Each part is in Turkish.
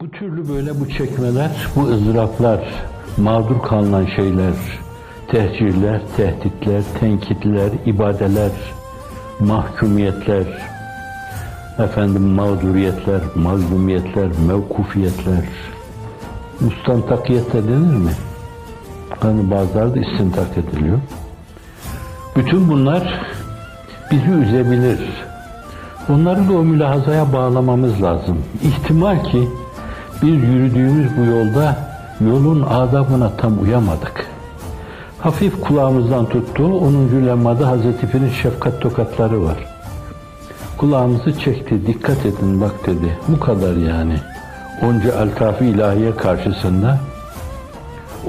Bu türlü böyle bu çekmeler, bu ızdıraplar, mağdur kalınan şeyler, tehcirler, tehditler, tenkitler, ibadeler, mahkumiyetler, efendim mağduriyetler, mazlumiyetler, mevkufiyetler, müstantakiyet de denir mi? Hani bazıları da istintak ediliyor. Bütün bunlar bizi üzebilir. Onları da o mülahazaya bağlamamız lazım. İhtimal ki biz yürüdüğümüz bu yolda yolun adabına tam uyamadık. Hafif kulağımızdan tuttu, 10. lemmada Hazreti Pir'in şefkat tokatları var. Kulağımızı çekti, dikkat edin bak dedi. Bu kadar yani. Onca eltaf-ı ilahiye karşısında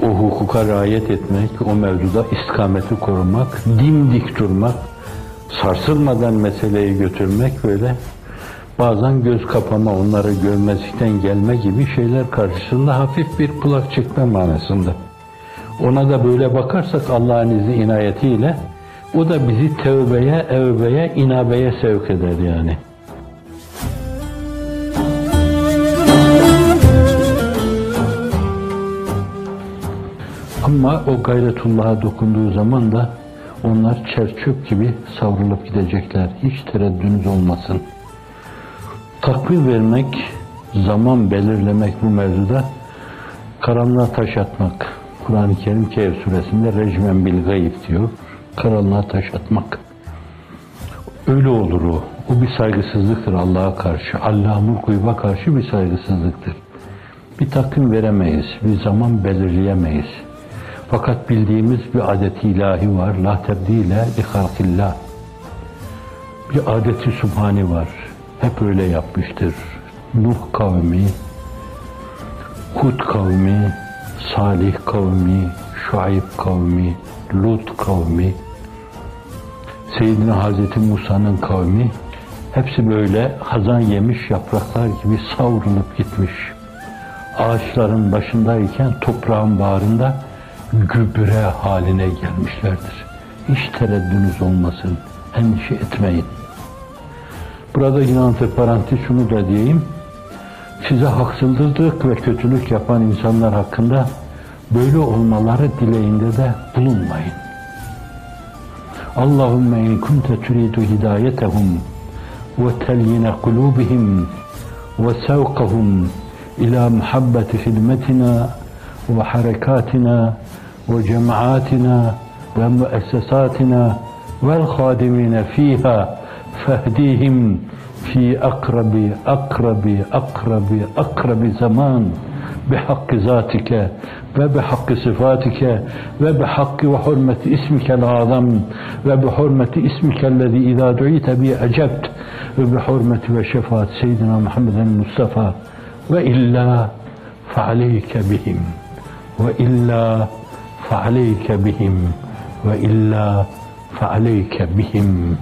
o hukuka riayet etmek, o mevzuda istikameti korumak, dimdik durmak, sarsılmadan meseleyi götürmek böyle bazen göz kapama, onları görmezlikten gelme gibi şeyler karşısında hafif bir kulak çekme manasında. Ona da böyle bakarsak Allah'ın izni inayetiyle o da bizi tevbeye, evbeye, inabeye sevk eder yani. Ama o gayretullah'a dokunduğu zaman da onlar çerçöp gibi savrulup gidecekler. Hiç tereddünüz olmasın. Takvim vermek, zaman belirlemek bu mevzuda karanlığa taş atmak. Kur'an-ı Kerim Kehf suresinde recmen bil gayb diyor. Karanlığa taş atmak. Öyle olur o. O bir saygısızlıktır Allah'a karşı. Allah'ın kuyba karşı bir saygısızlıktır. Bir takvim veremeyiz. Bir zaman belirleyemeyiz. Fakat bildiğimiz bir adeti ilahi var. La tebdile li halkillah. Bir adeti subhani var. Hep öyle yapmıştır. Nuh kavmi, Hud kavmi, Salih kavmi, Şuayb kavmi, Lut kavmi, Seyyidina Hazreti Musa'nın kavmi hepsi böyle hazan yemiş yapraklar gibi savrulup gitmiş. Ağaçların başındayken toprağın bağrında gübre haline gelmişlerdir. Hiç tereddünüz olmasın, endişe etmeyin. Burada yine antiparantez şunu da diyeyim. Size haksızlık ve kötülük yapan insanlar hakkında böyle olmaları dileğinde de bulunmayın. Allahümme in kunte turidu hidayetehum ve telyine kulubihim ve sevkahum ila muhabbeti hidmetina ve harekatina ve cemaatina ve müessesatina vel hadimine fiha فاهديهم في أقرب أقرب أقرب أقرب زمان بحق ذاتك وبحق صفاتك وبحق وحرمة اسمك الأعظم وبحرمة اسمك الذي إذا دعيت به أجبت وبحرمة وشفاعة سيدنا محمد المصطفى. وإلا فعليك بهم. وإلا فعليك بهم. وإلا فعليك بهم.